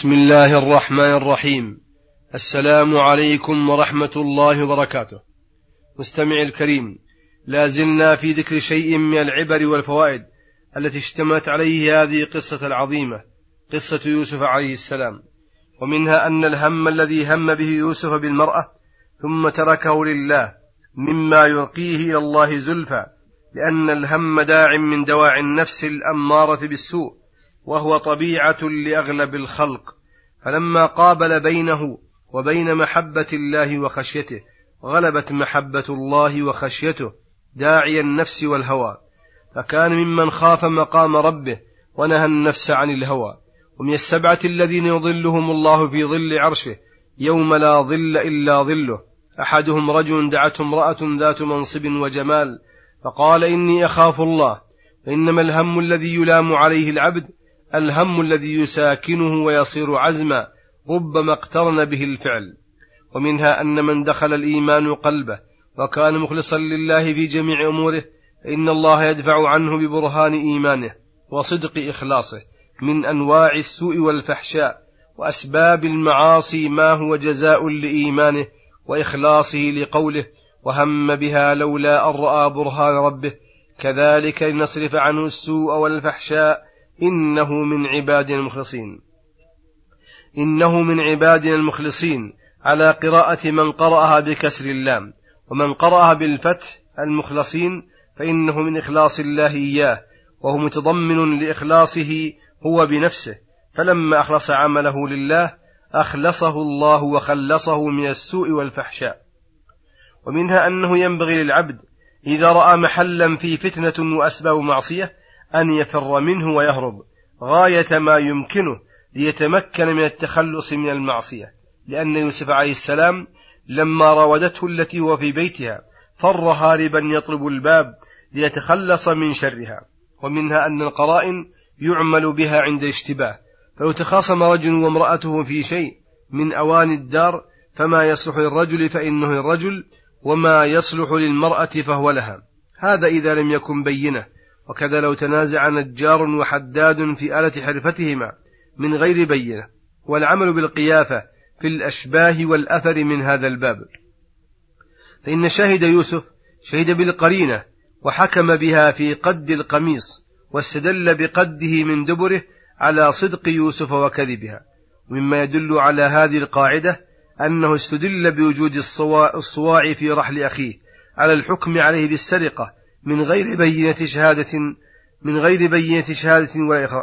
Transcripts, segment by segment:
بسم الله الرحمن الرحيم. السلام عليكم ورحمة الله وبركاته. مستمع الكريم لا زلنا في ذكر شيء من العبر والفوائد التي اشتملت عليه هذه القصة العظيمة قصة يوسف عليه السلام. ومنها أن الهم الذي هم به يوسف بالمرأة ثم تركه لله مما يلقيه إلى الله زلفى لأن الهم داع من دواعي النفس الأمارة بالسوء. وهو طبيعة لأغلب الخلق. فلما قابل بينه وبين محبة الله وخشيته غلبت محبة الله وخشيته داعي النفس والهوى. فكان ممن خاف مقام ربه ونهى النفس عن الهوى. ومن السبعة الذين يظلهم الله في ظل عرشه يوم لا ظل إلا ظله. أحدهم رجل دعته امرأة ذات منصب وجمال فقال إني أخاف الله فإنما الهم الذي يلام عليه العبد الهم الذي يساكنه ويصير عزما ربما اقترن به الفعل. ومنها أن من دخل الإيمان قلبه وكان مخلصا لله في جميع أموره فإن الله يدفع عنه ببرهان إيمانه وصدق إخلاصه من أنواع السوء والفحشاء وأسباب المعاصي ما هو جزاء لإيمانه وإخلاصه لقوله وهم بها لولا أن رأى برهان ربه. كذلك لنصرف عنه السوء والفحشاء إنه من عبادنا المخلصين. إنه من عبادنا المخلصين على قراءة من قرأها بكسر اللام ومن قرأها بالفتح المخلصين فإنه من إخلاص الله إياه وهو متضمن لإخلاصه هو بنفسه. فلما أخلص عمله لله أخلصه الله وخلصه من السوء والفحشاء. ومنها أنه ينبغي للعبد إذا رأى محلا فيه فتنة وأسباب معصية أن يفر منه ويهرب غاية ما يمكنه ليتمكن من التخلص من المعصية. لأن يوسف عليه السلام لما راودته التي هو في بيتها فر هاربا يطلب الباب ليتخلص من شرها ومنها أن القرائن يعمل بها عند اشتباه. فلو تخاصم رجل وامرأته في شيء من أواني الدار فما يصلح للرجل فإنه الرجل وما يصلح للمرأة فهو لها. هذا إذا لم يكن بينة. وكذا لو تنازع نجار وحداد في آلة حرفتهما من غير بينة والعمل بالقيافة في الأشباه والأثر من هذا الباب. فإن شاهد يوسف شهد بالقرينة وحكم بها في قد القميص واستدل بقده من دبره على صدق يوسف وكذبها. ومما يدل على هذه القاعدة أنه استدل بوجود الصواع في رحل أخيه على الحكم عليه بالسرقة من غير بينة شهادة من غير بينة شهادة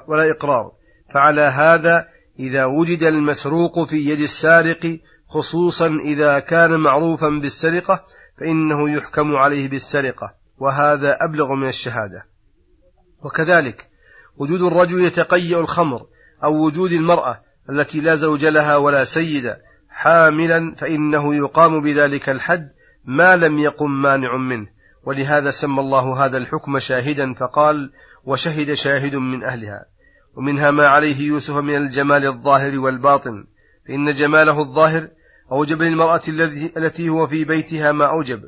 ولا إقرار فعلى هذا إذا وجد المسروق في يد السارق خصوصا إذا كان معروفا بالسرقة فإنه يحكم عليه بالسرقة. وهذا أبلغ من الشهادة. وكذلك وجود الرجل يتقيأ الخمر أو وجود المرأة التي لا زوج لها ولا سيد حاملا فإنه يقام بذلك الحد ما لم يقم مانع منه. ولهذا سمى الله هذا الحكم شاهدا فقال وشهد شاهد من أهلها. ومنها ما عليه يوسف من الجمال الظاهر والباطن. فإن جماله الظاهر أوجب للمرأة التي هو في بيتها ما أوجب.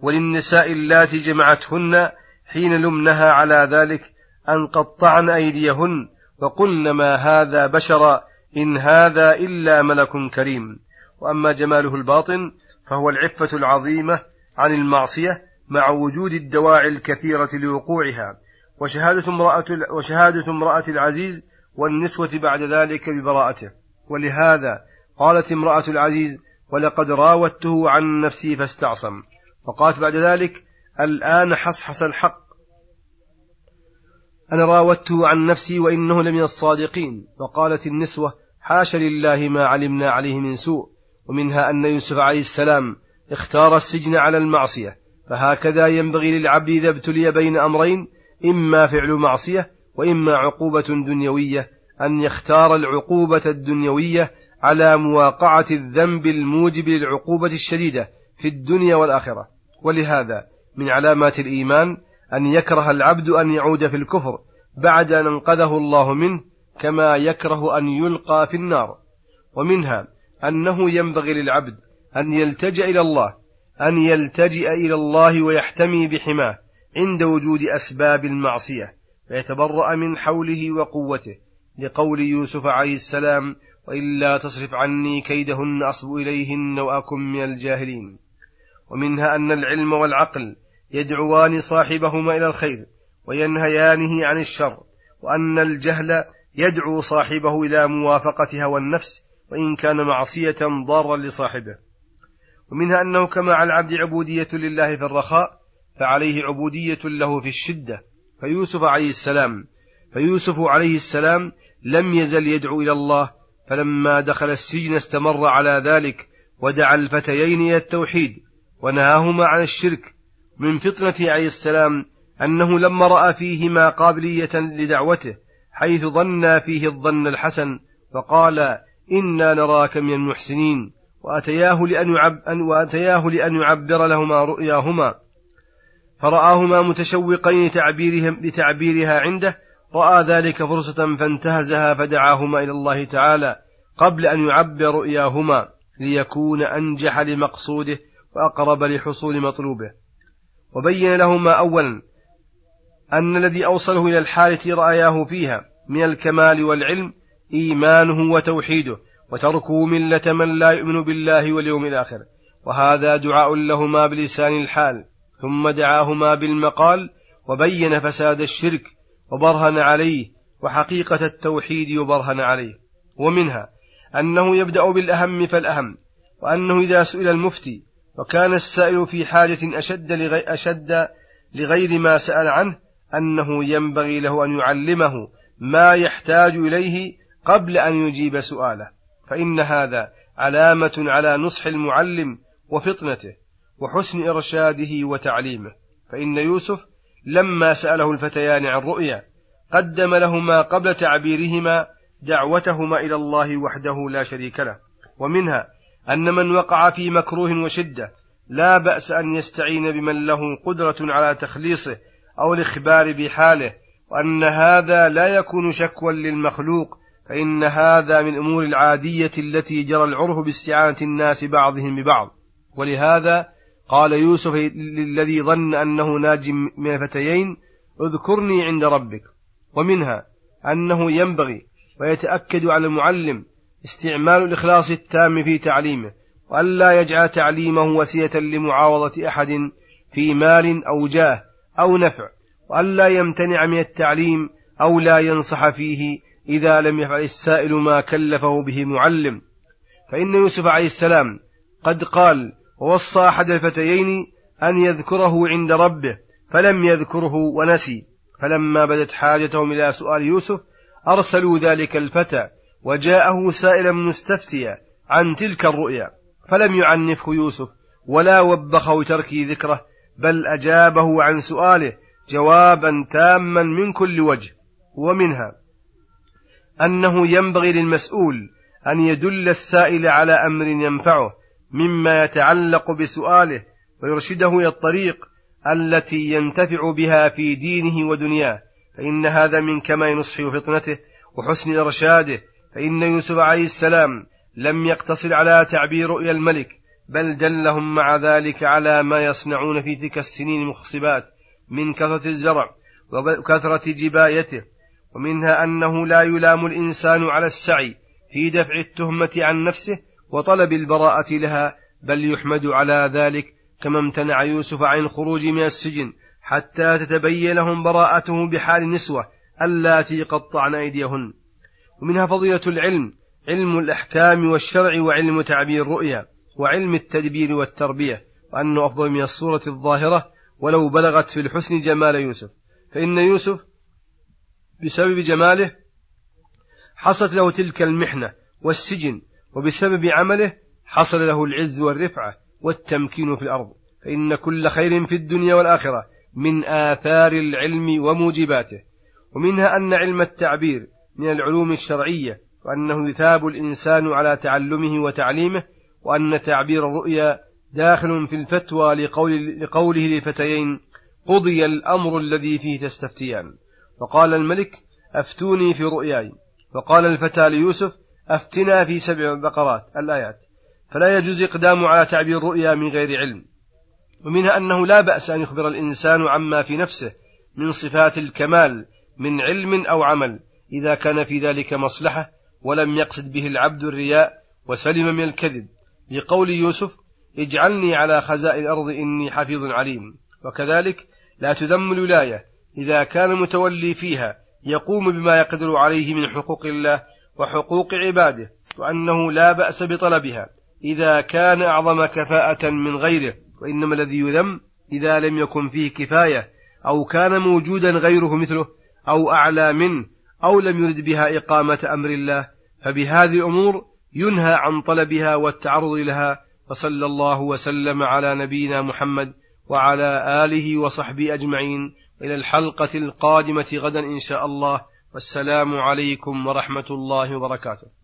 وللنساء اللاتي جمعتهن حين لمنها على ذلك أن قطعن أيديهن وقلن ما هذا بشرا إن هذا إلا ملك كريم. وأما جماله الباطن فهو العفة العظيمة عن المعصية مع وجود الدواعي الكثيرة لوقوعها وشهادة امرأة وشهادة امرأة العزيز والنسوة بعد ذلك ببراءته. ولهذا قالت امرأة العزيز ولقد راودته عن نفسي فاستعصم وقالت بعد ذلك الآن حصحص الحق. أنا راودته عن نفسي وإنه لمن الصادقين وقالت النسوة حاش لله ما علمنا عليه من سوء ومنها أن يوسف عليه السلام اختار السجن على المعصية فهكذا ينبغي للعبد إذا ابتلي بين أمرين إما فعل معصية وإما عقوبة دنيوية أن يختار العقوبة الدنيوية على مواقعة الذنب الموجب للعقوبة الشديدة في الدنيا والآخرة. ولهذا من علامات الإيمان أن يكره العبد أن يعود في الكفر بعد أن أنقذه الله منه كما يكره أن يلقى في النار. ومنها أنه ينبغي للعبد أن يلتجأ إلى الله أن يلتجئ إلى الله ويحتمي بحماه عند وجود أسباب المعصية فيتبرأ من حوله وقوته لقول يوسف عليه السلام وإلا تصرف عني كيدهن أصب إليهن وأكن من الجاهلين ومنها أن العلم والعقل يدعوان صاحبهما إلى الخير وينهيانه عن الشر وأن الجهل يدعو صاحبه إلى موافقة هوى النفس وإن كان معصية ضارا لصاحبه. ومنها أنه كما على العبد عبودية لله في الرخاء فعليه عبودية له في الشدة. فيوسف عليه السلام فيوسف عليه السلام لم يزل يدعو إلى الله فلما دخل السجن استمر على ذلك ودعا الفتيين إلى التوحيد ونهاهما عن الشرك. من فطنة عليه السلام أنه لما رأى فيهما قابلية لدعوته حيث ظنا فيه الظن الحسن فقال إنا نراك من المحسنين وأتياه لأن, يعب وأتياه لأن يعبر لهما رؤياهما. فرآهما متشوقين لتعبيرهم لتعبيرها عنده. رأى ذلك فرصة فانتهزها فدعاهما إلى الله تعالى قبل أن يعبر رؤياهما ليكون أنجح لمقصوده وأقرب لحصول مطلوبه. وبين لهما أولا أن الذي أوصله إلى الحالة رأياه فيها من الكمال والعلم إيمانه وتوحيده. وتركه ملة من لا يؤمن بالله واليوم الآخر. وهذا دعاء لهما بلسان الحال ثم دعاهما بالمقال وبين فساد الشرك وبرهن عليه وحقيقة التوحيد وبرهن عليه. ومنها أنه يبدأ بالأهم فالأهم وأنه إذا سئل المفتي وكان السائل في حاجة أشد لغير, أشد لغير ما سأل عنه أنه ينبغي له أن يعلمه ما يحتاج إليه قبل أن يجيب سؤاله. فإن هذا علامة على نصح المعلم وفطنته وحسن إرشاده وتعليمه. فإن يوسف لما سأله الفتيان عن رؤيا قدم لهما قبل تعبيرهما دعوتهما إلى الله وحده لا شريك له ومنها أن من وقع في مكروه وشدة لا بأس أن يستعين بمن له قدرة على تخليصه أو الإخبار بحاله وأن هذا لا يكون شكوى للمخلوق فإن هذا من الأمور العادية التي جرى العرف باستعانة الناس بعضهم ببعض. ولهذا قال يوسف للذي ظن أنه ناج من الفتيين اذكرني عند ربك. ومنها أنه ينبغي ويتأكد على المعلم استعمال الإخلاص التام في تعليمه وألا يجعل تعليمه وسيلة لمعاوضة أحد في مال أو جاه أو نفع وألا يمتنع من التعليم أو لا ينصح فيه إذا لم يفعل السائل ما كلفه به معلم. فإن يوسف عليه السلام قد قال ووصى أحد الفتيين أن يذكره عند ربه فلم يذكره ونسي. فلما بدت حاجتهم إلى سؤال يوسف أرسلوا ذلك الفتى وجاءه سائلا مستفتيا عن تلك الرؤيا. فلم يعنفه يوسف ولا وبخه ترك ذكره بل أجابه عن سؤاله جوابا تاما من كل وجه ومنها أنه ينبغي للمسؤول أن يدل السائل على أمر ينفعه مما يتعلق بسؤاله ويرشده إلى الطريق التي ينتفع بها في دينه ودنياه. فإن هذا من كمال نصحه وفطنته وحسن إرشاده. فإن يوسف عليه السلام لم يقتصر على تعبير رؤيا الملك بل دلهم مع ذلك على ما يصنعون في تلك السنين المخصبات من كثرة الزرع وكثرة جبايته ومنها أنه لا يلام الإنسان على السعي في دفع التهمة عن نفسه وطلب البراءة لها بل يحمد على ذلك كما امتنع يوسف عن الخروج من السجن حتى تتبين لهم براءته بحال النسوة اللاتي قطعن أيديهن. ومنها فضيلة العلم علم الأحكام والشرع وعلم تعبير الرؤيا وعلم التدبير والتربية وأنه أفضل من الصورة الظاهرة ولو بلغت في الحسن جمال يوسف. فإن يوسف بسبب جماله حصلت له تلك المحنة والسجن وبسبب عمله حصل له العز والرفعة والتمكين في الأرض. فإن كل خير في الدنيا والآخرة من آثار العلم وموجباته. ومنها أن علم التعبير من العلوم الشرعية وأنه يثاب الإنسان على تعلمه وتعليمه وأن تعبير الرؤيا داخل في الفتوى لقول لقوله للفتيين قضي الأمر الذي فيه تستفتيان. فقال الملك أفتوني في رؤياي. وقال الفتى ليوسف أفتنا في سبع بقرات الآيات. فلا يجوز إقدام على تعبير الرؤيا من غير علم. ومنها أنه لا بأس أن يخبر الإنسان عما في نفسه من صفات الكمال من علم أو عمل إذا كان في ذلك مصلحة ولم يقصد به العبد الرياء وسلم من الكذب. لقول يوسف اجعلني على خزائن الأرض إني حفيظ عليم. وكذلك لا تذم الولاية إذا كان المتولي فيها يقوم بما يقدر عليه من حقوق الله وحقوق عباده وأنه لا بأس بطلبها. إذا كان أعظم كفاءة من غيره وإنما الذي يذم إذا لم يكن فيه كفاية أو كان موجودا غيره مثله أو أعلى منه أو لم يرد بها إقامة أمر الله فبهذه الأمور ينهى عن طلبها والتعرض لها وصلى الله وسلم على نبينا محمد وعلى آله وصحبه أجمعين. إلى الحلقة القادمة غدا إن شاء الله. والسلام عليكم ورحمة الله وبركاته.